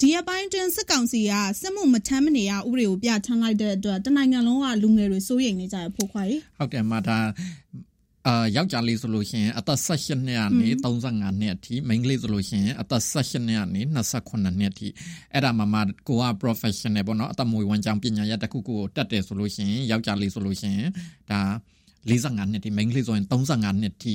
ဒီအပိုင်းတွင်စစ်ကောင်စီကစစ်မှုမထမ်းမနေရဥပဒေကိုပြထမ်းလိုက်တဲ့အတွက်တနိုင်ငံလုံးကလူငယ်တွေစိုးရိမ်နေကြရဖို့ခွာရီဟုတ်တယ်မှာဒါအာယောက်ျားလေးဆိုလို့ရှိရင်အသက်18နှစ်ကနေ35နှစ်အထိမိန်းကလေးဆိုလို့ရှိရင်အသက်18နှစ်ကနေ28နှစ်အထိအဲ့ဒါမှမှကိုက professional ပေါ့နော်အသက်မွေးဝမ်းကြောင်းပညာရပ်တစ်ခုခုကိုတက်တယ်ဆိုလို့ရှိရင်ယောက်ျားလေးဆိုလို့ရှိရင်ဒါ45နှစ်ထိမိန်းကလေးဆိုရင်35နှစ်ထိ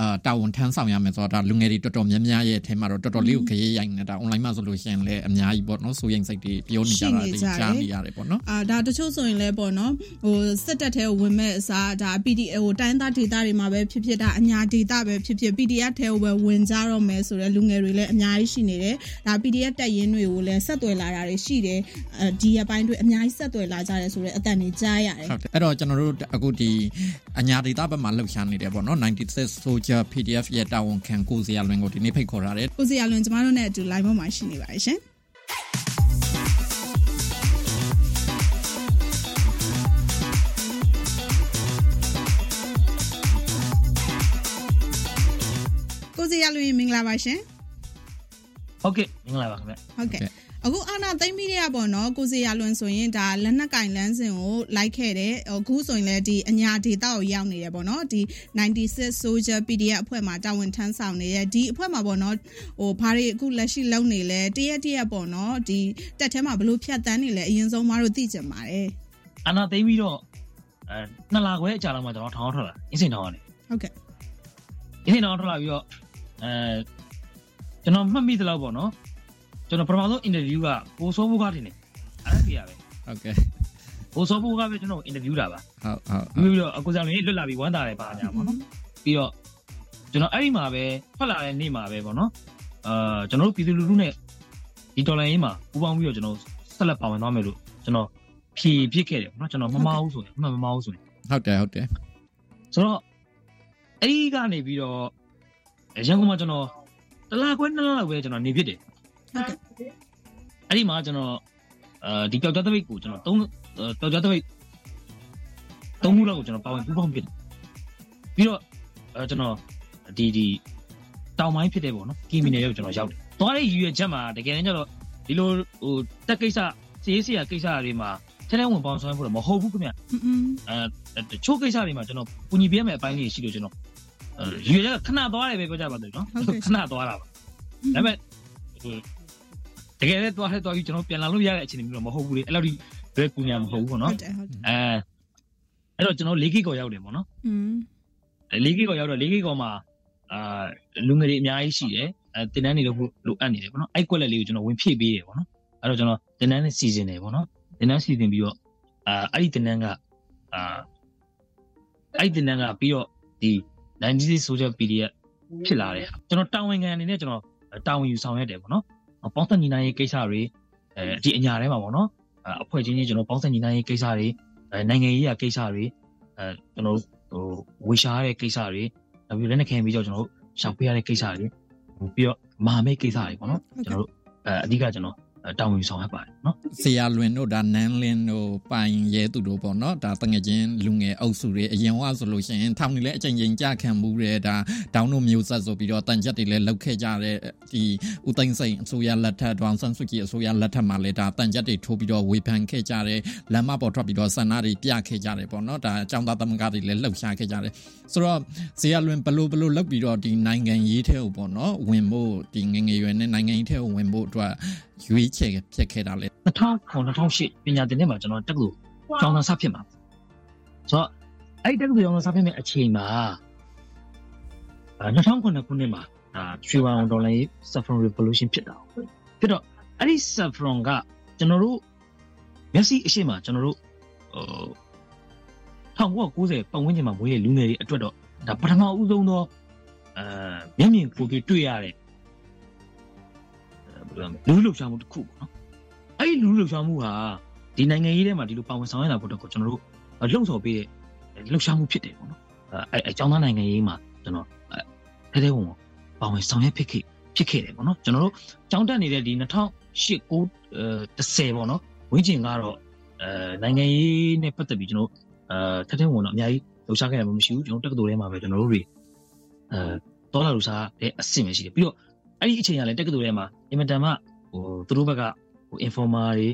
အာတာဝန်ထမ်းဆောင်ရမယ်ဆိုတော့ဒါလူငယ်တွေတော်တော်များများရဲ့အထက်မှာတော့တော်တော်လေးကိုခရီးရိုက်နေတာ online မှာဆိုလို့ရှိရင်လည်းအများကြီးပေါ့နော်စိုးရိမ်စိတ်တွေပြောနေကြတာတွေကြားနေရတယ်ပေါ့နော်အာဒါတချို့ဆိုရင်လည်းပေါ့နော်ဟိုစစ်တပ်ထဲကိုဝင်မဲ့အစားဒါ PDF ဟိုတိုင်းသားဒေသတွေမှာပဲဖြစ်ဖြစ်ဒါအညာဒေသပဲဖြစ်ဖြစ် PDF ထဲကိုပဲဝင်ကြတော့မယ်ဆိုတော့လူငယ်တွေလည်းအများကြီးရှိနေတယ်ဒါ PDF တက်ရင်တွေကိုလည်းဆက်သွယ်လာတာတွေရှိတယ်အဲဒီအပိုင်းတွေအများကြီးဆက်သွယ်လာကြတယ်ဆိုတော့အတန်တွေကြားရတယ်ဟုတ်တယ်အဲ့တော့ကျွန်တော်တို့အခုဒီအညာဒေသဘက်မှာလှုပ်ရှားနေတယ်ပေါ့နော်96 Soldier PDF ရဲ့တာဝန်ခံကိုစရာလွင်ကိုဒီနေ့ဖိတ်ခေါ်ထားတယ်ကိုစရာလွင်ကျမတို့နဲ့အတူ live မှာရှိနေပါတယ်ရှင်ကိုစရာလွင်မင်္ဂလာပါရှင် ဟုတ်ကဲ့မင်္ဂလာပါခင်ဗျဟုတ်ကဲ့အခုအာနာသိမ့်ပြီးတဲ့ပေါ့နော်ကိုစီရလွန်ဆိုရင်ဒါလက်နက်ကင်လန်းစင်ကိုလိုက်ခဲ့တယ်အခုဆိုရင်လည်းဒီအညာဒေတာကိုရောက်နေရပေါ့နော်ဒီ96 Soldier PDF အဖွဲ့မှာတာဝန်ထမ်းဆောင်နေရဒီအဖွဲ့မှာပေါ့နော်ဟိုဘာတွေအခုလက်ရှိလုပ်နေလဲတရက်တရက်ပေါ့နော်ဒီတက်ထဲမှာဘလို့ဖြတ်တန်းနေလဲအရင်ဆုံးမတို့သိကြပါတယ်အာနာသိမ့်ပြီးတော့အဲနှစ်လခွဲအကြာလောက်မှကျွန်တော်ထောင်းထွက်လာအင်းစင်ထောင်းရတယ်ဟုတ်ကဲ့အင်းစင်ထောင်းထွက်လာပြီးတော့အဲ ကျွန်တော်မှတ်မိသလောက်ပေါ့နော်ကျွန်တော်ပထမဆုံး interview ကကိုစောဘူးကတင်တယ်အဲ့ဒါပြရပဲဟုတ်ကဲ့ကိုစောဘူးကပဲကျွန်တော် interview တာပါဟုတ်ဟုတ်ပြီးတော့အကူဆောင်လေးလွတ်လာပြီးဝမ်းသာတယ်ပါညာပေါ့နော်ပြီးတော့ကျွန်တော်အဲ့ဒီမှာပဲထွက်လာတဲ့နေ့မှာပဲပေါ့နော်အာကျွန်တော်တို့ပြည်သူလူထုနဲ့ဒီဒေါ်လာရင်းမှာပူးပေါင်းပြီးတော့ကျွန်တော်ဆက်လက်ပါဝင်သွားမယ်လို့ကျွန်တော်ဖြည့်ဖြစ်ခဲ့တယ်ပေါ့နော်ကျွန်တော်မမအောင်ဆိုရင်မမမအောင်ဆိုရင်ဟုတ်တယ်ဟုတ်တယ်ဆိုတော့အဲ့ဒီကနေပြီးတော့ရန်ကုန်မှာကျွန်တော် တလားခွဲနှစ်လလောက်ပဲကျွန်တော်နေဖြစ်တယ်ဟုတ်ကဲ့အဲ့ဒီမှာကျွန်တော်အဲဒီပျောက်ကြားသပိတ်ကိုကျွန်တော်သုံးပျောက်ကြားသပိတ်သုံးခုလောက်ကိုကျွန်တော်ပါဝင်ပူးပေါင်းဖြစ်တယ်ပြီးတော့အဲကျွန်တော်ဒီဒီတောင်ပိုင်းဖြစ်တယ်ပေါ့နော်ကီမီနယ်ကိုကျွန်တော်ရောက်တယ်သွားတဲ့ရည်ရွယ်ချက်မှာတကယ်တမ်းကျတော့ဒီလိုဟိုတက်ကိစ္စစီးစီးရကိစ္စတွေမှာထဲထဲဝင်ပေါင်းဆောင်ဖို့တော့မဟုတ်ဘူးခင်ဗျအဲတချို့ကိစ္စတွေမှာကျွန်တော်ပူညီပေးမယ်အပိုင်းကြီးရှိလို့ကျွန်တော် ရည်ရွယ်ချက်ကခဏသွားတယ်ပဲပြောကြပါစို့နော်ခဏသွားတာပါဒါပေမဲ့တကယ်လည်းသွားလဲသွားပြီးကျွန်တော်ပြန်လာလို့ရတဲ့အခြေအနေမျိုးတော့မဟုတ်ဘူးလေအဲ့လောက်ဒီဘယ်ကူညာမဟုတ်ဘူးပေါ့နော်ဟုတ်တယ်ဟုတ်တယ်အဲအဲ့တော့ကျွန်တော်၄ဂိကောရောက်တယ်ပေါ့နော်อืม၄ဂိကောရောက်တော့၄ဂိကောမှာအာလူငယ်တွေအများကြီးရှိတယ်အဲတင်တန်းနေလို့လိုအပ်နေတယ်ပေါ့နော်အဲ့ကွက်လက်လေးကိုကျွန်တော်ဝင်ဖြည့်ပေးတယ်ပေါ့နော်အဲ့တော့ကျွန်တော်တင်တန်းနဲ့စီစဉ်တယ်ပေါ့နော်တင်တန်းစီစဉ်ပြီးတော့အာအဲ့ဒီတင်တန်းကအာအဲ့ဒီတင်တန်းကပြီးတော့ဒီ 96 social PDF ဖြစ်လာတယ်ကျွန်တော်တာဝန်ခံအနေနဲ့ကျွန်တော်တာဝန်ယူဆောင်ရွက်တယ်ပေါ့နော်ပေါင်းစပ်ညီနိုင်ရေးကိစ္စတွေအဲဒီအညာထဲမှာပေါ့နော်အဖွဲ့ချင်းချင်းကျွန်တော်ပေါင်းစပ်ညီနိုင်ရေးကိစ္စတွေနိုင်ငံရေးရာကိစ္စတွေအဲကျွန်တော်ဟိုဝေရှာရတဲ့ကိစ္စတွေနောက်ပြီးလက်နက်ခဲပြီးတော့ကျွန်တော်တို့ရှောက်ပေးရတဲ့ကိစ္စတွေပြီးတော့မဟာမိတ်ကိစ္စတွေပေါ့နော်ကျွန်တော်တို့အဲအဓိကကျွန်တော် တာဝန်ယူဆောင်ရပါတယ်နော်ဆရာလွင်တို့ဒါနန်းလင်းတို့ပိုင်ရဲသူတို့ပေါ့နော်ဒါတငယ်ချင်းလူငယ်အုပ်စုတွေအရင်ကဆိုလို့ရှိရင်ထောင်နေလဲအချိန်ချင်းကြခံမှုတဲ့ဒါဒေါင်းတို့မျိုးဆက်ဆိုပြီးတော့တန်ချက်တွေလည်းလောက်ခဲ့ကြတဲ့ဒီဦးသိန်းစိန်အစိုးရလက်ထက်ဒေါန်ဆန်စုကြည်အစိုးရလက်ထက်မှာလည်းဒါတန်ချက်တွေထိုးပြီးတော့ဝေဖန်ခဲ့ကြတယ်လမ်းမပေါ်ထွက်ပြီးတော့ဆန္ဒတွေပြခဲ့ကြတယ်ပေါ့နော်ဒါအကြောင်းသားသမဂ္ဂတွေလည်းလှုပ်ရှားခဲ့ကြတယ်ဆိုတော့ဆရာလွင်ဘလို့ဘလို့လောက်ပြီးတော့ဒီနိုင်ငံရေးထဲကိုပေါ့နော်ဝင်ဖို့ဒီငငယ်ရွယ်နဲ့နိုင်ငံရေးထဲကိုဝင်ဖို့အတွက် ရွေးချယ်ဖြစ်ခဲ့တာလေ2009 2008ပညာသင်နှစ်မှာကျွန်တော်တက္ကသိုလ်ကျောင်းသားစဖြစ်မှာဆိုတော့အဲ့တက္ကသိုလ်ကျောင်းသားစဖြစ်မဲ့အချိန်မှာ2009ခုနှစ်မှာဒါရွှေဝါအောင်ဒေါ်လာရေး Saffron Revolution ဖြစ်တာဖြစ်တော့အဲ့ဒီ Saffron ကကျွန်တော်တို့မျက်စိအရှိမကျွန်တော်တို့ဟို1990ပတ်ဝန်းကျင်မှာမွေးတဲ့လူငယ်တွေအတွက်တော့ဒါပထမဦးဆုံးသောအဲမျက်မြင်ကိုယ်တွေ့ရတဲ့ လူလှုပ်ရှားမှုတစ်ခုပေါ့နော်အဲ့ဒီလူလှုပ်ရှားမှုဟာဒီနိုင်ငံရေးထဲမှာဒီလိုပါဝင်ဆောင်ရတာဖို့တော့ကျွန်တော်တို့လှုံ့ဆော်ပေးတဲ့လှုပ်ရှားမှုဖြစ်တယ်ပေါ့နော်အဲအကြောင်းသားနိုင်ငံရေးမှာကျွန်တော်ထဲထဲဝင်ပါဝင်ဆောင်ရွက်ဖြစ်ခဲ့ဖြစ်ခဲ့တယ်ပေါ့နော်ကျွန်တော်တို့ကြောင်းတက်နေတဲ့ဒီ2008 9 10ပေါ့နော်ဝင်းကျင်ကတော့အဲနိုင်ငံရေးနဲ့ပတ်သက်ပြီးကျွန်တော်အဲထဲထဲဝင်တော့အများကြီးလှုပ်ရှားခဲ့ရမှာမရှိဘူးကျွန်တော်တက္ကသိုလ်ထဲမှာပဲကျွန်တော်တို့တွေအဲတော်လာလှုပ်ရှားတဲ့အဆင့်ပဲရှိတယ်ပြီးတော့ အဲ့ဒီအချိန်ကလည်းတက္ကသိုလ်ထဲမှာအင်မတန်မှဟိုသူတို့ဘက်ကဟို informer တွေ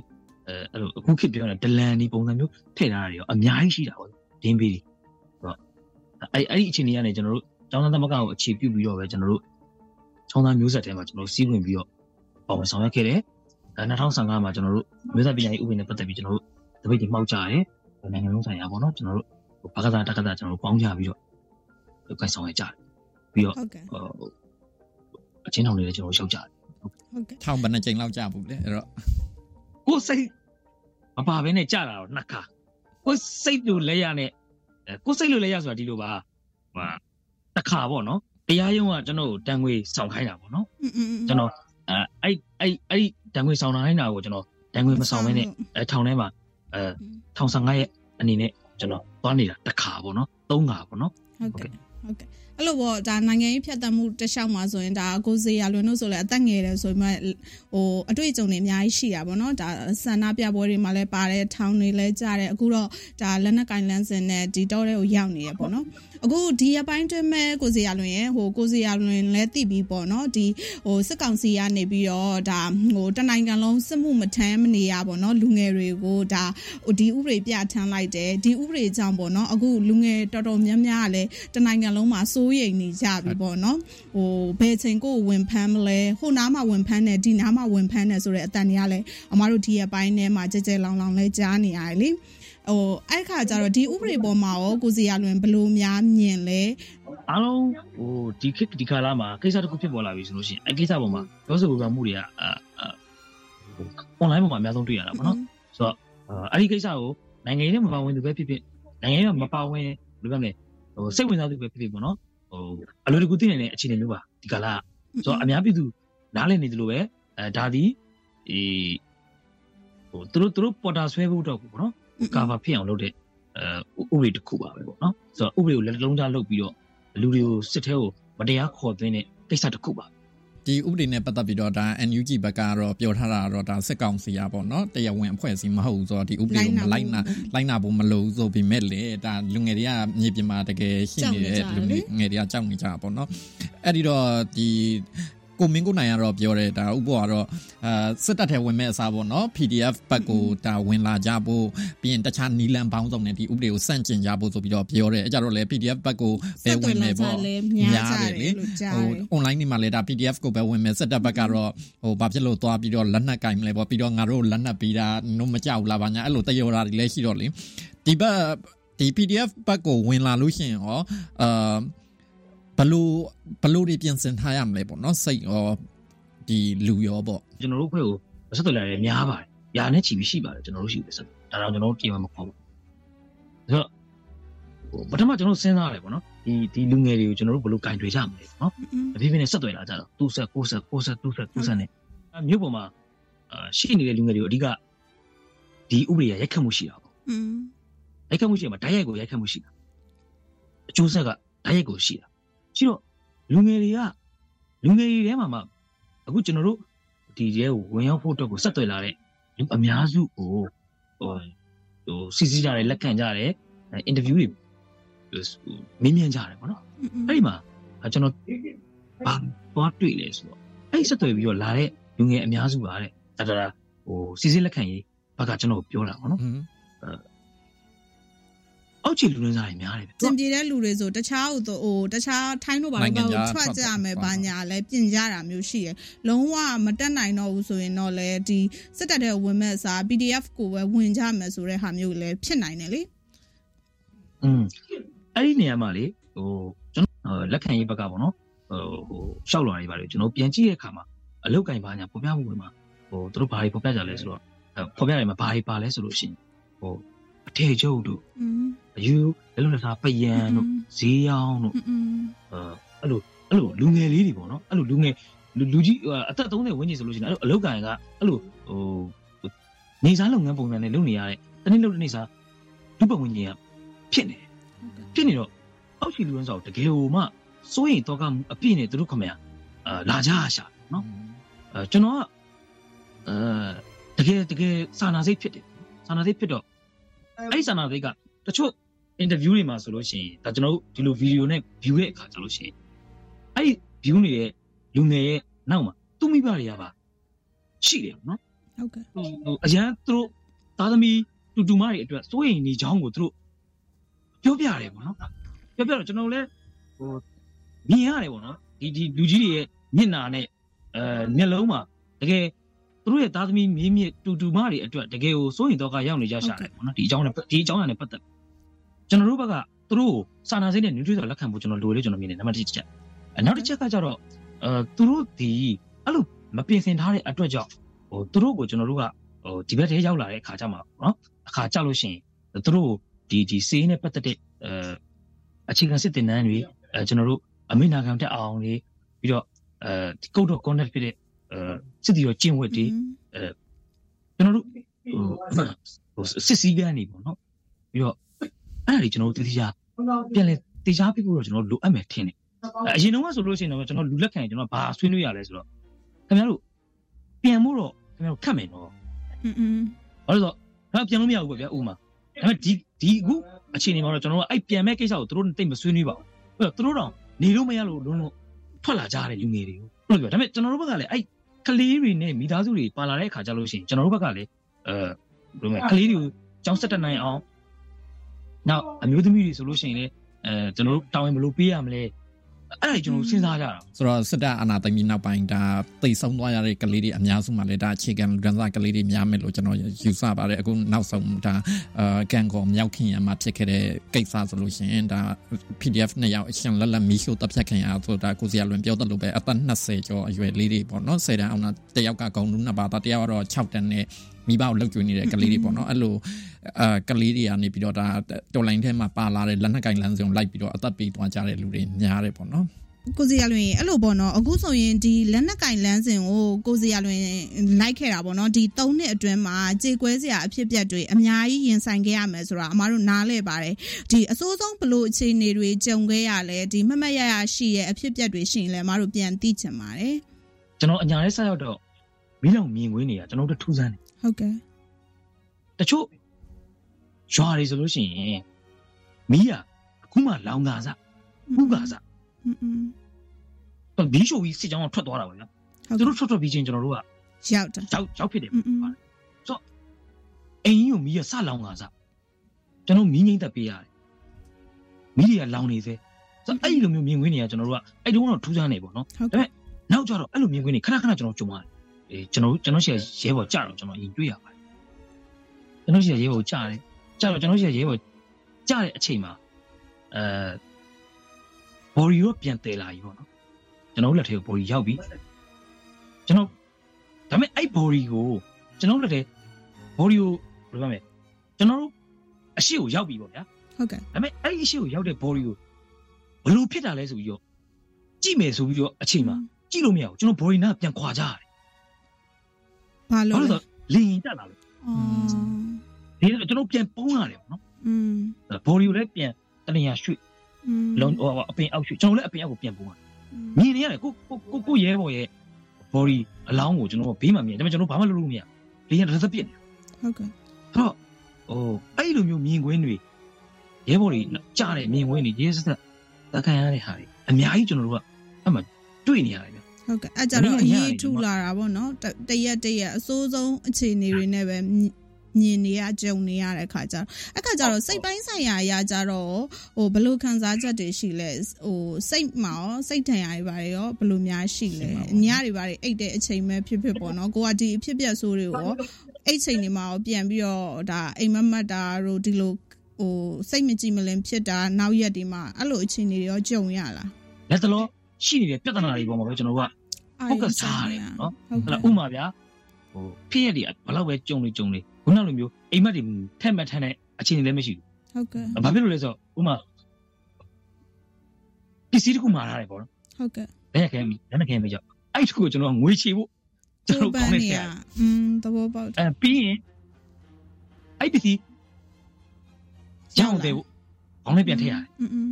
အဲအဲ့လိုအခုခေတ်ပြောတဲ့ဒလန်ဒီပုံစံမျိုးထည့်ထားတာတွေရောအများကြီးရှိတာပေါ့ဒင်းပေးတွေဆိုတော့အဲ့အဲ့ဒီအခြေအနေကနေကျွန်တော်တို့ကျောင်းသားသမဂ္ဂကိုအခြေပြုပြီးတော့ပဲကျွန်တော်တို့ကျောင်းသားမျိုးဆက်ထဲမှာကျွန်တော်တို့စီးဝင်ပြီးတော့ပေါ်ဝင်ဆောင်ရွက်ခဲ့တယ်အဲ2015မှာကျွန်တော်တို့မျိုးဆက်ပညာရေးဥပဒေနဲ့ပတ်သက်ပြီးကျွန်တော်တို့တပိတ်တွေမှောက်ကြရတယ်နိုင်ငံလုံးဆိုင်ရာပေါ့နော်ကျွန်တော်တို့ဘာကစားတက္ကသိုလ်ကျွန်တော်တို့ပေါင်းကြပြီးတော့လုပ်ကိုင်ဆောင်ရွက်ကြတယ်ပြီးတော့ဟုတ်ကဲ့ဟို အချင်းထောင်တွေလည်းကျွန်တော်ရောက်ကြတယ်ဟုတ်ကဲ့ထောင်ဘယ်နှချိန်လောက်ကြဘူးလဲအဲ့တော့ကိုစိတ်မပါဘဲနဲ့ကြတာတော့နှစ်ခါကိုစိတ်လိုလက်ရနဲ့ကိုစိတ်လိုလက်ရဆိုတာဒီလိုပါဟိုတစ်ခါပေါ့နော်တရားရုံးကကျွန်တော်ကိုတန်ငွေဆောင်ခိုင်းတာပေါ့နော်ကျွန်တော်အဲ့အဲ့အဲ့တန်ငွေဆောင်နိုင်တာကိုကျွန်တော်တန်ငွေမဆောင်ဘဲနဲ့အထောင်ထဲမှာအဲထောင်ဆောင်ရဲ့အနေနဲ့ကျွန်တော်သွားနေတာတစ်ခါပေါ့နော်သုံးခါပေါ့နော်ဟုတ်ကဲ့ဟုတ်ကဲ့ အဲ့လိုပေါ့ဒါနိုင်ငံရေးဖြတ်သန်းမှုတစ်လျှောက်မှာဆိုရင်ဒါကိုစေရလွင်တို့ဆိုလဲအသက်ငယ်တယ်ဆိုမှဟိုအတွေ့အကြုံတွေအများကြီးရှိတာပေါ့နော်ဒါဆန္ဒပြပွဲတွေမှာလည်းပါတယ်ထောင်တွေလည်းကြားတယ်အခုတော့ဒါလက်နက်ကင်လန်းစင်နဲ့ဒီတော့တဲ့ကိုရောက်နေရပေါ့နော်အခုဒီအပိုင်းတွင်းမဲ့ကိုစေရလွင်ရဲ့ဟိုကိုစေရလွင်လည်းတည်ပြီးပေါ့နော်ဒီဟိုစစ်ကောင်စီကနေပြီးတော့ဒါဟိုတနိုင်ငံလုံးစစ်မှုမထမ်းမနေရပေါ့နော်လူငယ်တွေကိုဒါဟိုဒီဥပဒေပြဋ္ဌာန်းလိုက်တယ်ဒီဥပဒေကြောင့်ပေါ့နော်အခုလူငယ်တော်တော်များများကလည်းတနိုင်ငံလုံးမှာစိုးရိမ်နေကြပြီပေါ့နော်ဟိုဘယ်ချိန်ကိုဝင်ဖမ်းမလဲဟိုနားမှာဝင်ဖမ်းတယ်ဒီနားမှာဝင်ဖမ်းတယ်ဆိုတဲ့အတန်တွေကလည်းအမားတို့ဒီအပိုင်းထဲမှာကြဲကြဲလောင်လောင်လဲကြားနေရတယ်လေဟိုအဲ့ခါကျတော့ဒီဥပဒေပေါ်မှာရောကိုစီရလွင်ဘယ်လို့များမြင်လဲအားလုံးဟိုဒီခေတ်ဒီကာလမှာကိစ္စတစ်ခုဖြစ်ပေါ်လာပြီဆိုလို့ရှိရင်အဲ့ကိစ္စပေါ်မှာပြောဆိုပြောမှုတွေကအာအာဟို online ပေါ်မှာအများဆုံးတွေ့ရတာပေါ့နော်ဆိုတော့အဲ့ဒီကိစ္စကိုနိုင်ငံရေးနဲ့မပါဝင်သူပဲဖြစ်ဖြစ်နိုင်ငံရေးမှာမပါဝင်ဘယ်လိုပြောမလဲဟိုစိတ်ဝင်စားသူပဲဖြစ်ဖြစ်ပေါ့နော် ဟိုအလိုတကူသိနေတဲ့အခြေအနေမျိုးပါဒီကာလကဆိုတော့အများပြည်သူနားလည်နေတယ်လို့ပဲအဲဒါဒီအေးဟိုသူတို့သူတို့ပေါ်တာဆွဲဖို့တော့ပေါ့နော်ကာဗာဖြစ်အောင်လုပ်တဲ့အဲဥပဒေတစ်ခုပါပဲပေါ့နော်ဆိုတော့ဥပဒေကိုလက်လုံးကြားလုပ်ပြီးတော့လူတွေကိုစစ်ထဲကိုမတရားခေါ်သွင်းတဲ့ကိစ္စတစ်ခုပါ ဒီဥပဒေနဲ့ပတ်သက်ပြီးတော့ဒါ NUG ဘက်ကတော့ပြောထားတာတော့ဒါစစ်ကောင်စီရပေါ့နော်တရားဝင်အဖွဲ့အစည်းမဟုတ်ဘူးဆိုတော့ဒီဥပဒေကိုမလိုက်နာလိုက်နာဖို့မလိုဘူးဆိုပေမဲ့လေဒါလူငယ်တွေကမြေပြင်မှာတကယ်ရှိနေတဲ့လူငယ်တွေကကြောက်နေကြတာပေါ့နော်အဲ့ဒီတော့ဒီ ကိုမင်းကိုနိုင်ကတော့ပြောတယ်ဒါဥပ္ပကတော့အာစစ်တပ်ထဲဝင်မဲ့အစားပေါ့နော် PDF ဘက်ကိုဒါဝင်လာကြဖို့ပြီးရင်တခြားနီလန်ပေါင်းစုံနဲ့ဒီဥပဒေကိုစန့်ကျင်ကြဖို့ဆိုပြီးတော့ပြောတယ်အဲကြတော့လေ PDF ဘက်ကိုပဲဝင်မယ်ပေါ့များကြတယ်လို့ကြားဟိုတယ် online နေမှာလေဒါ PDF ကိုပဲဝင်မယ်စစ်တပ်ဘက်ကတော့ဟိုဘာဖြစ်လို့သွားပြီးတော့လက်နက်ကင်မလဲပေါ့ပြီးတော့ငါတို့လက်နက်ပြီးတာနို့မကြောက်လားဗာညာအဲ့လိုတယောတာတွေလည်းရှိတော့လေဒီဘက်ဒီ PDF ဘက်ကိုဝင်လာလို့ရှိရင်ရောအာ ဘလို့ဘလို့တွေပြင်ဆင်ထားရမလဲပေါ့နော်စိတ်ရောဒီလူရောပေါ့ကျွန်တော်တို့ဖွဲ့ကိုဆက်သွယ်လာတယ်များပါတယ်ညာနဲ့ချီပြီးရှိပါတယ်ကျွန်တော်တို့ရှိတယ်ဆက်ဒါတော့ကျွန်တော်တို့ပြင်မမခေါ်ဘူးဆိုတော့ဟိုပထမကျွန်တော်တို့စဉ်းစားရတယ်ပေါ့နော်ဒီဒီလူငယ်တွေကိုကျွန်တော်တို့ဘယ်လိုကင်တွေကြမလဲနော်အပြည့်ပြည့်နဲ့ဆက်သွယ်လာကြတော့သူဆက်ကိုဆက်ကိုဆက်သူဆက်သူဆက်နဲ့မြို့ပေါ်မှာအာရှိနေတဲ့လူငယ်တွေကိုအဓိကဒီဥပဒေရရိုက်ခတ်မှုရှိတာပေါ့อืมရိုက်ခတ်မှုရှိမှာဓာတ်ရိုက်ကိုရိုက်ခတ်မှုရှိတာအကျိုးဆက်ကဓာတ်ရိုက်ကိုရှိတာ ရှိတော့လူငယ်တွေကလူငယ်တွေထဲမှာမှအခုကျွန်တော်တို့ဒီရဲကိုဝင်ရောက်ဖို့အတွက်ကိုဆက်သွယ်လာတဲ့လူအများစုကိုဟိုဟိုစီစီကြတယ်လက်ခံကြတယ်အင်တာဗျူးတွေမင်းမြန်းကြတယ်ပေါ့နော်အဲ့ဒီမှာအဲကျွန်တော်ဘာသွားတွေ့လဲဆိုတော့အဲ့ဒီဆက်သွယ်ပြီးတော့လာတဲ့လူငယ်အများစုပါတဲ့ဒါဒါဒါဟိုစီစစ်လက်ခံရေးဘက်ကကျွန်တော်ကိုပြောတာပေါ့နော်ဟွန်း အောက်ခြေလူရင်းစားတွေများတယ်။သင်ပြေတဲ့လူတွေဆိုတခြားဟိုတခြားထိုင်းတို့ဘာလို့ဘာလို့ထွက်ကြမယ်ဘာညာလဲပြင်ကြတာမျိုးရှိတယ်။လုံးဝမတက်နိုင်တော့ဘူးဆိုရင်တော့လေဒီစစ်တပ်တဲ့ဝင်မဲ့စား PDF ကိုပဲဝင်ကြမယ်ဆိုတဲ့ဟာမျိုးလည်းဖြစ်နိုင်တယ်လေ။อืมအဲ့ဒီနေရာမှာလေဟိုကျွန်တော်လက်ခံရေးဘက်ကပေါ့နော်ဟိုရှောက်လွှာတွေပါလေကျွန်တော်ပြန်ကြည့်တဲ့အခါမှာအလုတ်ကင်ဘာညာပေါ်ပြမှုတွေမှာဟိုသူတို့ဘာတွေပေါ်ပြကြလဲဆိုတော့ပေါ်ပြတယ်မှာဘာတွေပါလဲဆိုလို့ရှိရင်ဟိုအထေချုပ်တို့ အယူလည်းလို့လည်းထားပယံတို့ဈေးရောင်းတို့อืมအဲအဲ့လိုအဲ့လိုလူငယ်လေးတွေပေါ့နော်အဲ့လိုလူငယ်လူလူကြီးဟိုအသက်30ဝန်းကျင်ဆိုလို့ရှိရင်အဲ့လိုအလောက်ကန်ကအဲ့လိုဟိုနေစားလုပ်ငန်းပုံစံနဲ့လုပ်နေရတဲ့တနေ့လုပ်တဲ့နေစားလူပတ်ဝန်းကျင်ကဖြစ်နေတယ်ဖြစ်နေတော့အောက်ချီလူရင်းဆောင်တကယ်ဟိုမှစိုးရင်တော့ကအပြည့်နဲ့သူတို့ခမရအာလာကြရှာနော်အဲကျွန်တော်ကအဲတကယ်တကယ်စာနာစိတ်ဖြစ်တယ်စာနာစိတ်ဖြစ်တော့အဲ့ဒီစာနာစိတ်ကတချို့ interview တွေမှာဆိုလို့ရှိရင်ဒါကျွန်တော်တို့ဒီလို video နဲ့ view ရဲ့အခါကျလို့ရှိရင်အဲ့ဒီ view နေတဲ့လူငယ်ရဲ့နောက်မှာသူ့မိဘတွေကပါရှိတယ်ပေါ့နော်ဟုတ်ကဲ့ဟိုဟိုအရန်သူတို့သားသမီးတူတူမတွေအတွက်စိုးရိမ်နေချောင်းကိုသူတို့ပြောပြရတယ်ပေါ့နော်ပြောပြတော့ကျွန်တော်လည်းဟိုမြင်ရတယ်ပေါ့နော်ဒီဒီလူကြီးတွေရဲ့မျက်နှာနဲ့အဲမျက်လုံးမှာတကယ်သူတို့ရဲ့သားသမီးမြင်းမြစ်တူတူမတွေအတွက်တကယ်ကိုစိုးရိမ်တော့ကရောက်နေကြရှာတယ်ပေါ့နော်ဒီအကြောင်းနဲ့ဒီအကြောင်းနဲ့ပတ်သက် ကျွန်တော်တို့ဘက်ကသူတို့ကိုစာနာစိတ်နဲ့နျူထရီဆိုလက်ခံဖို့ကျွန်တော်လိုတယ်ကျွန်တော်မြင်တယ်နံပါတ်1ချက်အဲနောက်တစ်ချက်ကကြတော့အဲသူတို့ဒီအဲ့လိုမပြင်ဆင်ထားတဲ့အတွက်ကြောင့်ဟိုသူတို့ကိုကျွန်တော်တို့ကဟိုဒီဘက်ထဲရောက်လာတဲ့အခါကျမှနော်အခါကြလို့ရှိရင်သူတို့ဒီဒီစေးနဲ့ပတ်သက်တဲ့အဲအခြေခံစစ်တင်နန်းတွေအဲကျွန်တော်တို့အမိနာခံတက်အောင်တွေပြီးတော့အဲဒီကုတ်တော့ contact ဖြစ်တဲ့အဲစစ်တီရောကျင့်ဝတ်တွေကျွန်တော်တို့ဟိုဟိုစစ်စည်းကမ်းတွေပေါ့နော်ပြီးတော့ အဲ့ဒါတွေကျွန်တော်တို့တိတိကျပြန်လဲတရားပြဖို့တော့ကျွန်တော်လိုအပ်မယ်ထင်တယ်အရင်တော့ဆိုလို့ရှိရင်တော့ကျွန်တော်လူလက်ခံရင်ကျွန်တော်ဘာဆွေးနွေးရလဲဆိုတော့ခင်ဗျားတို့ပြန်ဖို့တော့ခင်ဗျားတို့ခတ်မယ်နော်อืมဘာလို့ဆိုတော့ပြန်လို့မရဘူးပေါ့ဗျာဥမာဒါပေမဲ့ဒီဒီအခုအခြေအနေမှာတော့ကျွန်တော်တို့အဲ့ပြန်မဲ့ကိစ္စကိုတို့တိတ်မဆွေးနွေးပါဘူးသူတို့တော့နေလို့မရလို့လုံးလုံးထွက်လာကြတဲ့လူငယ်တွေကိုဟုတ်ပြီဒါပေမဲ့ကျွန်တော်တို့ဘက်ကလည်းအဲ့ကလေးတွေနဲ့မိသားစုတွေပါလာတဲ့အခါကျလို့ရှိရင်ကျွန်တော်တို့ဘက်ကလည်းအဲဘယ်လိုမလဲကလေးတွေကိုကြောင်းဆက်တနိုင်အောင် နောက်အမျိုးသမီးတွေဆိုလို့ရှိရင်လည်းအဲကျွန်တော်တို့တောင်းရင်ဘယ်လိုပေးရမလဲအဲ့ဒါကျွန်တော်စဉ်းစားကြတာဆိုတော့စစ်တပ်အာဏာသိမ်းပြီးနောက်ပိုင်းဒါတိတ်ဆုံးသွားရတဲ့ကလေးတွေအများစုမှလည်းဒါအခြေခံလူဒန်းစားကလေးတွေများမယ်လို့ကျွန်တော်ယူဆပါတယ်အခုနောက်ဆုံးဒါအာကန်ကောမြောက်ခင်ရမှာဖြစ်ခဲ့တဲ့ကိစ္စဆိုလို့ရှိရင်ဒါ PDF နှစ်ယောက်အရှင်လက်လက်မီရှို့တပ်ဖြတ်ခင်ရဆိုတာကိုစီရလွန်ပြောတတ်လို့ပဲအသက်20ကျော်အရွယ်လေးတွေပေါ့နော်10တန်းအောင်တော့တယောက်ကဂုံလူနှစ်ပါးတယောက်ကတော့6တန်းနဲ့ မိဘကိုလှုပ်ကြွေးနေတဲ့ကလေးတွေပေါ့နော်အဲ့လိုအာကလေးတွေကနေပြီးတော့ဒါတော်လိုင်းထဲမှာပါလာတဲ့လက်နက်ကင်လမ်းစုံလိုက်ပြီးတော့အသက်ပေးသွားကြတဲ့လူတွေများတယ်ပေါ့နော်ကိုစီရလွင်အဲ့လိုပေါ့နော်အခုဆိုရင်ဒီလက်နက်ကင်လန်းစဉ်ကိုကိုစီရလွင်လိုက်ခဲ့တာပေါ့နော်ဒီ၃နှစ်အတွင်းမှာကြေကွဲစရာအဖြစ်အပျက်တွေအများကြီးရင်ဆိုင်ခဲ့ရမယ်ဆိုတာအမားတို့နားလဲပါတယ်ဒီအစိုးဆုံးဘလို့အခြေအနေတွေကြုံခဲ့ရလဲဒီမမတ်ရရရှိရဲ့အဖြစ်အပျက်တွေရှိရင်လည်းအမားတို့ပြန်သိချင်ပါတယ်ကျွန်တော်အညာလေးဆက်ရောက်တော့မီးလောင်မြင်ကွင်းနေတာကျွန်တော်တို့ထူးဆန်းတယ် ဟုတ်ကဲ့တချို့ရွာတွေဆိုလို့ရှိရင်မီးကအခုမှလောင်တာစခုကစอืมတော့မီးရှို့ပြီးစစ်ကြောင်းကထွက်သွားတာပေါ့နော်သူတို့ထွက်ထွက်ပြီးချင်းကျွန်တော်တို့ကရောက်တာရောက်ရောက်ဖြစ်တယ်ဆိုတော့အင်းကြီးကိုမီးကစလောင်တာစကျွန်တော်မီးငိမ့်တက်ပေးရတယ်မီးတွေကလောင်နေသေးဆိုအဲ့ဒီလိုမျိုးမြင်ကွင်းတွေကကျွန်တော်တို့ကအဲ့တုန်းကတော့ထူးဆန်းနေပေါ့နော်ဒါပေမဲ့နောက်ကျတော့အဲ့လိုမြင်ကွင်းတွေခဏခဏကျွန်တော်ကြုံရတယ် အေးကျွန်တော်ကျွန်တော်ရှိရရဲဘော်ကြတော့ကျွန်တော်အရင်တွေ့ရပါတယ်ကျွန်တော်ရှိရရဲဘော်ကြားတယ်ကြတော့ကျွန်တော်ရှိရရဲဘော်ကြားတဲ့အချိန်မှာအဲဘော်ရီရောပြန်တယ်လာပြီပေါ့နော်ကျွန်တော်လက်ထဲကိုဘော်ရီရောက်ပြီကျွန်တော်ဒါပေမဲ့အဲ့ဘော်ရီကိုကျွန်တော်လက်ထဲဘော်ရီကိုဘယ်လိုပြောမလဲကျွန်တော်တို့အရှိကိုရောက်ပြီပေါ့ဗျာဟုတ်ကဲ့ဒါပေမဲ့အဲ့ဒီအရှိကိုရောက်တဲ့ body ကိုဘလို့ဖြစ်တာလဲဆိုပြီးတော့ကြည့်မယ်ဆိုပြီးတော့အချိန်မှာကြည့်လို့မရဘူးကျွန်တော် body နာပြန်ခွာကြရတယ် ဘာလို့လဲလင်တက်လာလို့ဩဒီကျွန်တော်ပြန်ပုံးရတယ်ပေါ့နော်อืมဘော်ဒီကိုလည်းပြန်တလျာရွှေ့လုံးဟိုအပင်အောက်ရွှေ့ကျွန်တော်လည်းအပင်အောက်ကိုပြန်ပုံးရတယ်မြင်နေရတယ်ကိုကိုကိုရဲဘော်ရဲ့ဘော်ဒီအလောင်းကိုကျွန်တော်ဘေးမှာမြင်တယ်ဒါပေမဲ့ကျွန်တော်ဘာမှလုပ်လို့မရလေရင်တစ်သက်ပြစ်နေဟုတ်ကဲ့အဲ့တော့ဟိုအဲ့လိုမျိုးမြင်ကွင်းတွေရဲဘော်တွေကြားတယ်မြင်ကွင်းတွေရဲစက်သက်ခံရတဲ့ဟာတွေအများကြီးကျွန်တော်တို့ကအမှတွေ့နေရတယ် ဟုတ်ကဲ့အဲ့ကြတော့အရေးထူလာတာပေါ့နော်တတရက်တရက်အစိုးဆုံးအခြေအနေတွေနဲ့ပဲမြင်နေရကြုံနေရတဲ့ခါကျတော့အခါကျတော့စိတ်ပိုင်းဆိုင်ရာအရာကြတော့ဟိုဘလို့ခံစားချက်တွေရှိလဲဟိုစိတ်မှာရောစိတ်ထန်ရာတွေပါတယ်ရောဘလို့များရှိလဲညတွေပါတယ်အိတ်တဲ့အချိန်ပဲဖြစ်ဖြစ်ပေါ့နော်ကိုကဒီအဖြစ်ပြက်ဆိုးတွေရောအိတ်ချိန်တွေမှာရောပြန်ပြီးတော့ဒါအိမ်မက်မက်တာတို့ဒီလိုဟိုစိတ်မကြည်မလင်ဖြစ်တာနောက်ရက်ဒီမှာအဲ့လိုအခြေအနေတွေရောကြုံရလားလက်တလော ရှိနေတဲ့ပြဿနာတွေပေါ်မှာပဲကျွန်တော်တို့က focus ထားရတယ်နော် ဟုတ် အဲ့ ကဲ့ ဒါဥမာဗျာဟိုဖြစ်ရတဲ့ဘယ်တော့ပဲကြုံနေကြုံနေခုနလိုမျိုးအိမ်မက်တွေထက်မှတ်ထမ်းတဲ့အခြေအနေလည်းမရှိ ဟုတ်ကဲ့ ဘူးဘာဖြစ်လို့လဲဆိုတော့ဥမာပစ္စည်းတစ်ခုမှာထားတယ်ပေါ့နော် ဟုတ်ကဲ့ လက်ရခဲမိလက်ရခဲမိကြောက်အဲ့ဒီတစ်ခုကိုကျွန်တော်ငွေချေဖို့ကျွန်တော်ကောင်းနေတယ် อืมသဘောပေါက်တယ် အဲပြီးရင်အဲ့ပစ္စည်းရအောင်တယ်ဖို့ကောင်းလေးပြန်ထည့်ရတယ် อืมอืม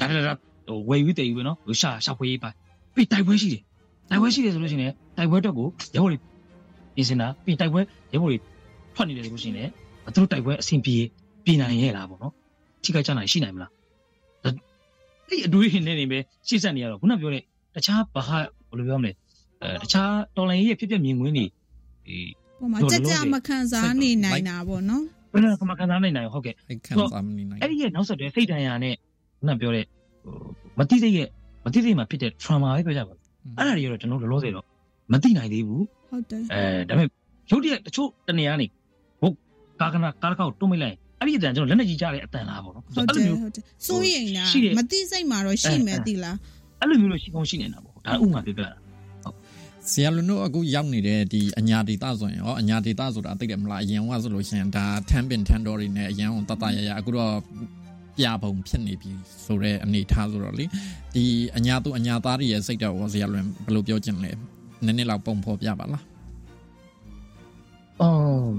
ဒါဒါဒါ ဟိုဝယ်ယူတည်ယူပဲနော်ဟိုရှာရှာဖွေးပါပြီးတိုက်ပွဲရှိတယ်တိုက်ပွဲရှိတယ်ဆိုလို့ရှိရင်တိုက်ပွဲတော့ကိုရဲဘော်တွေပြင်စင်တာပြီးတိုက်ပွဲရဲဘော်တွေထွက်နေတယ်လို့ရှိရင်လည်းသူတို့တိုက်ပွဲအဆင်ပြေပြည်နိုင်ရဲ့လားပေါ့နော်ထိခိုက်ကြနိုင်ရှိနိုင်မလားအဲ့အတွေးဟင်းနေနေပဲရှေ့ဆက်နေရတော့ခုနပြောတဲ့တခြားဘာဟာဘယ်လိုပြောမလဲအဲတခြားတော်လိုင်းရဲ့ဖြစ်ပျက်မြင်ကွင်းတွေဒီပေါ်မှာကြက်ကြမခံစားနေနိုင်တာပေါ့နော်ဘယ်လိုကမှခံစားနိုင်နိုင်ဟုတ်ကဲ့အဲ့ခံစားမနေနိုင်အဲ့ဒီရဲ့နောက်ဆက်တွဲစိတ်ဒဏ်ရာနဲ့ခုနပြောတဲ့ဟို မတိစိတ်ရဲ့မတိစိတ်မှာဖြစ်တဲ့ trauma ပဲပြောကြပါဘူးအဲ့ဒါတွေကတော့ကျွန်တော်တို့လောလောဆယ်တော့မသိနိုင်သေးဘူးဟုတ်တယ်အဲဒါပေမဲ့ရုပ်တရက်တချို့တနေရာနေဘုတ်ကာကနာကာကောက်တွုံးမိလိုက်အဲ့ဒီအတန်ကျွန်တော်လက်နဲ့ကြီးကြတဲ့အတန်လားပေါ့နော်ဟုတ်တယ်ဟုတ်တယ်စိုးရိမ်တာမသိစိတ်မှာတော့ရှိမယ်သိလားအဲ့လိုမျိုးလို့ရှိကောင်းရှိနေတာပေါ့ဒါဥမာပြောပြတာဆရာလူတို့အခုရောက်နေတဲ့ဒီအညာဒေတာဆိုရင်ရောအညာဒေတာဆိုတာသိတယ်မလားအရင်ကဆိုလို့ရှိရင်ဒါထမ်းပင်ထန်တော်တွေနဲ့အရင်ကတတရရအခုတော့ ပြပုံဖြစ်နေပြီဆိုတော့အနေထားဆိုတော့လေဒီအညာသူအညာသားတွေရဲ့စိတ်တော့ဆရာလွင်ဘယ်လိုပြောချင်လဲနည်းနည်းလောက်ပုံဖော်ပြပါလားအော်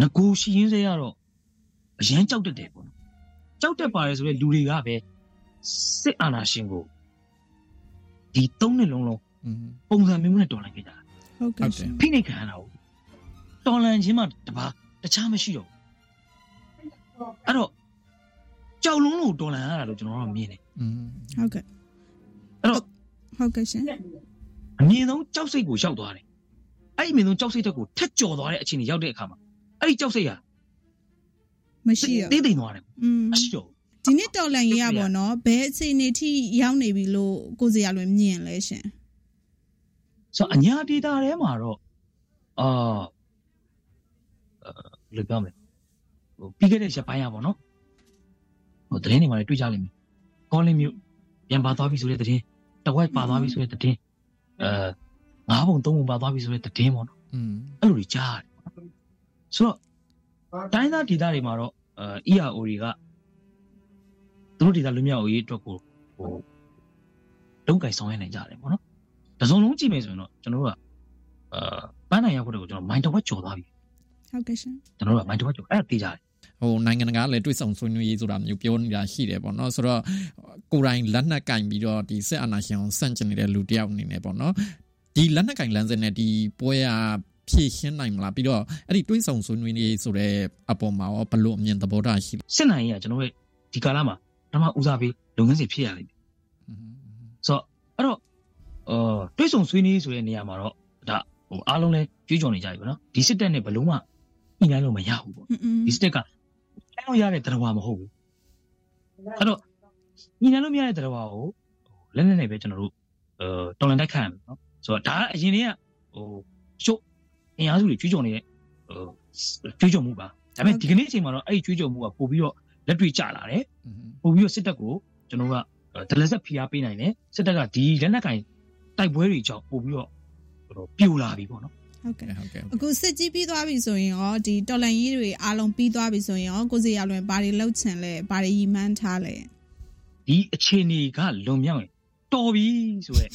ငကိုရှိရင်းစေရတော့အရန်ကြောက်တတ်တယ်ပေါ့နော်ကြောက်တတ်ပါတယ်ဆိုတော့လူတွေကပဲစစ်အာဏာရှင်ကိုဒီသုံးနှစ်လုံးလုံးอืมပုံစံမျိုးနဲ့တော်လှန်ခဲ့ကြတာဟုတ်ကဲ့ရှင်ဖိနှိပ်ခံရတာဟုတ်တော်လှန်ခြင်းမှတပါတခြားမရှိတော့ဘူးအဲ့တော့ ကြောက်လုံးလို့တော်လှန်ရတာလို့ကျွန်တော်တို့မြင်တယ် อืม ဟုတ်ကဲ့ အဲ့တော့ ဟုတ်ကဲ့ရှင် အမြင်ဆုံးကြောက်စိတ်ကိုရောက်သွားတယ်အဲ့ဒီအမြင်ဆုံးကြောက်စိတ်တက်ကိုထက်ကျော်သွားတဲ့အခြေအနေရောက်တဲ့အခါမှာအဲ့ဒီကြောက်စိတ်ဟာ မရှိရ တေးတိမ်သွားတယ် อืม မရှိတော့ဘူး ဒီနေ့တော်လန်ရေးရပါတော့ဘယ်အခြေအနေထိရောက်နေပြီလို့ကိုစရာလွင်မြင်လဲရှင် ဆိုတော့အညာဒေတာထဲမှာတော့အာအဲဘယ်လိုပြောမလဲဟိုပြီးခဲ့တဲ့ရက်ပိုင်းရပါတော့ ဟိုသတင်းတွေမှာလည်းတွေ့ကြလိမ့်မယ်ကောလင်းမြို့ပြန်ပါသွားပြီဆိုတဲ့သတင်းတဝက်ပါသွားပြီဆိုတဲ့သတင်းအဲငါးပုံသုံးပုံပါသွားပြီဆိုတဲ့သတင်းပေါ့နော်อืมအဲ့လိုတွေကြားရတယ်ပေါ့နော်ဆိုတော့တိုင်းသားဒေတာတွေမှာတော့အဲ ERO တွေကသူတို့ဒေတာလွတ်မြောက်ရေးအတွက်ကိုဟိုလုံခြုံဆောင်ရနိုင်ကြတယ်ပေါ့နော်တစုံလုံးကြည့်မယ်ဆိုရင်တော့ကျွန်တော်တို့ကအာပန်းနိုင်ရောက်ဖို့တော့ကျွန်တော်မိုင်းတစ်ဝက်ကျော်သွားပြီဟုတ်ကဲ့ရှင်ကျွန်တော်တို့ကမိုင်းတစ်ဝက်ကျော်အဲ့ဒါသိကြတယ် ဟိုနိုင်ငံတကာလည်းတွေ့ဆုံဆွေးနွေးရေးဆိုတာမျိုးပြောနေတာရှိတယ်ပေါ့နော်ဆိုတော့ကိုယ်တိုင်လက်နက်ကင်ပြီးတော့ဒီစစ်အာဏာရှင်ကိုစန့်ကျင်နေတဲ့လူတစ်ယောက်အနေနဲ့ပေါ့နော်ဒီလက်နက်ကင်လမ်းစဉ်နဲ့ဒီပွဲရဖြည့်ရှင်းနိုင်မလားပြီးတော့အဲ့ဒီတွေ့ဆုံဆွေးနွေးရေးဆိုတဲ့အပေါ်မှာရောဘယ်လိုအမြင်သဘောထားရှိလဲစစ်နိုင်ရေးကကျွန်တော်တို့ဒီကာလမှာပထမဦးစားပေးလုပ်ငန်းစဉ်ဖြစ်ရလိမ့်မယ်ဆိုတော့အဲ့တော့အာတွေးဆုံဆွေးနွေးဆိုတဲ့နေရာမှာတော့ဒါဟိုအားလုံးလဲကြွေးကြော်နေကြပြီပေါ့နော်ဒီစစ်တပ်နဲ့ဘယ်လုံးမှညှိနှိုင်းလို့မရဘူးပေါ့อืมဒီစတက် ကအဲ့လိုရတဲ့တရားမဟုတ်ဘူးအဲ့တော့ညီနလို့မရတဲ့တရားကိုလက်နဲ့နဲ့ပဲကျွန်တော်တို့အဲတော်လန်တိုက်ခတ်ရမယ်နော်ဆိုတော့ဒါကအရင်တည်းကဟိုရှုပ်အင်အားစုတွေကြွေးကြော်နေတဲ့ဟိုကြွေးကြော်မှုပါဒါပေမဲ့ဒီကနေ့အချိန်မှာတော့အဲ့ဒီကြွေးကြော်မှုကပို့ပြီးတော့လက်တွေ့ကျလာတယ်ပို့ပြီးတော့စစ်တပ်ကိုကျွန်တော်ကဒလဆက်ဖိအားပေးနိုင်တယ်စစ်တပ်ကဒီလက်နက်ကင်တိုက်ပွဲတွေကြောင့်ပို့ပြီးတော့ဟိုပြိုလာပြီပေါ့နော် ဟုတ်ကဲ့ဟုတ်ကဲ့အခုစစ်ကြီးပြီးသွားပြီဆိုရင်ရောဒီတော်လန်ရေးတွေအားလုံးပြီးသွားပြီဆိုရင်ရောကိုစရာလွင်ဘာတွေလှုပ်ချင်လဲဘာတွေရီမန်းထားလဲဒီအခြေအနေကလွန်မြောက်ရင်တော်ပြီဆိုရက်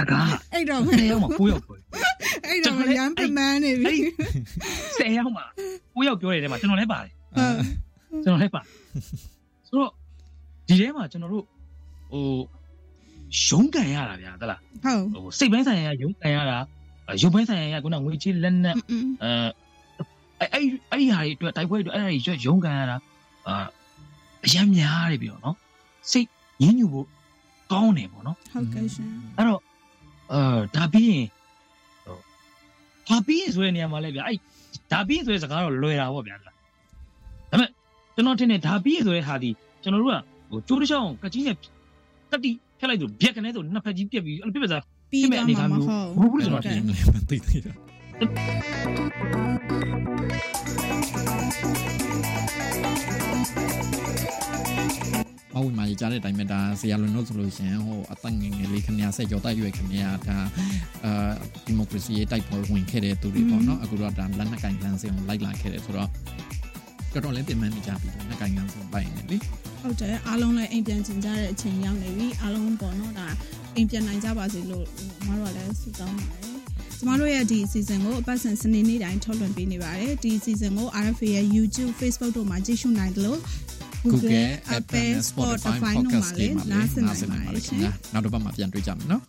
အကားအဲ့တော့ဆယ်ယောက်မှ9ယောက်ပြောတယ်အဲ့တော့ရမ်းပမန်းနေပြီဆယ်ယောက်မှ9ယောက်ပြောတဲ့ထဲမှာကျွန်တော်လည်းပါတယ်ဟုတ်ကျွန်တော်လည်းပါဆိုတော့ဒီထဲမှာကျွန်တော်တို့ဟိုရုံးကန်ရတာဗျာသလားဟုတ်ဟိုစိတ်ပိုင်းဆိုင်ရာရုံးကန်ရတာ ရုပ်ပိုင်းဆိုင်ရာကခုနငွေကြီးလက်နက်อืมအဲအဲ့အဲ့အဲ့ဒီဟာတွေအတွက်တိုက်ပွဲတွေအဲ့ဒါတွေရွရုံးကန်ရတာအာအရမ်းများတယ်ပြီးတော့နော်စိတ်ညှဉ်းညူဖို့ကောင်းတယ်ပေါ့နော်ဟုတ်ကဲ့ရှင်အဲ့တော့အာဒါပြီးရင်ဟိုဒါပြီးရင်ဆိုတဲ့နေရာမှာလဲဗျာအဲ့ဒါပြီးရင်ဆိုတဲ့စကားတော့လွယ်တာပေါ့ဗျာဒါပေမဲ့ကျွန်တော်ထင်တယ်ဒါပြီးရင်ဆိုတဲ့ဟာဒီကျွန်တော်တို့ကဟိုကျိုးတစ်ချောင်းကကြီးနဲ့ကတိဖြတ်လိုက်ဆိုဗျက်ကနေဆိုနှစ်ဖက်ကြီးပြက်ပြီးအဲ့လိုပြက်ပြက်စား ပြီးတော့မှာမဟုတ်မဟုတ်ဘူးကျွန်တော်ထင်မလဲမသိသေးတာအဝိမာကြီးကြားတဲ့အတိုင်းပဲဒါဆရာလွန်တို့ဆိုလို့ရှိရင်ဟိုအသက်ငယ်ငယ်လေးခင်ဗျာဆက်ကြောတိုက်ရွယ်ခင်ဗျာဒါအာဒီမိုကရေစီရေးတိုက်ပွဲဝင်ခဲ့တဲ့သူတွေပေါ့နော်အခုတော့ဒါလက်နက်ကင်လမ်းစဉ်ကိုလိုက်လာခဲ့တယ်ဆိုတော့တော်တော်လေးပြင်ပန်းနေကြပြီလက်ကင်လမ်းစဉ်လိုက်နေလေဟုတ်တယ်အားလုံးလည်းအိမ်ပြန်ကျင်ကြတဲ့အချိန်ရောက်နေပြီအားလုံးပေါ့နော်ဒါ အိမ်ပြန်နိုင်ကြပါစေလို့မတို့ကလည်းဆုတောင်းပါတယ်ကျမတို့ရဲ့ဒီ season ကိုအပတ်စဉ်စနေနေ့တိုင်းထုတ်လွှင့်ပေးနေပါတယ်ဒီ season ကို RFA ရဲ့ YouTube Facebook တို့မှာကြည့်ရှုနိုင်တယ်လို့ Google Apple Spotify Podcast တွေမှာလည်းနားဆင်နိုင်ပါတယ်ရှင်နောက်တစ်ပတ်မှာပြန်တွေ့ကြမယ်နော်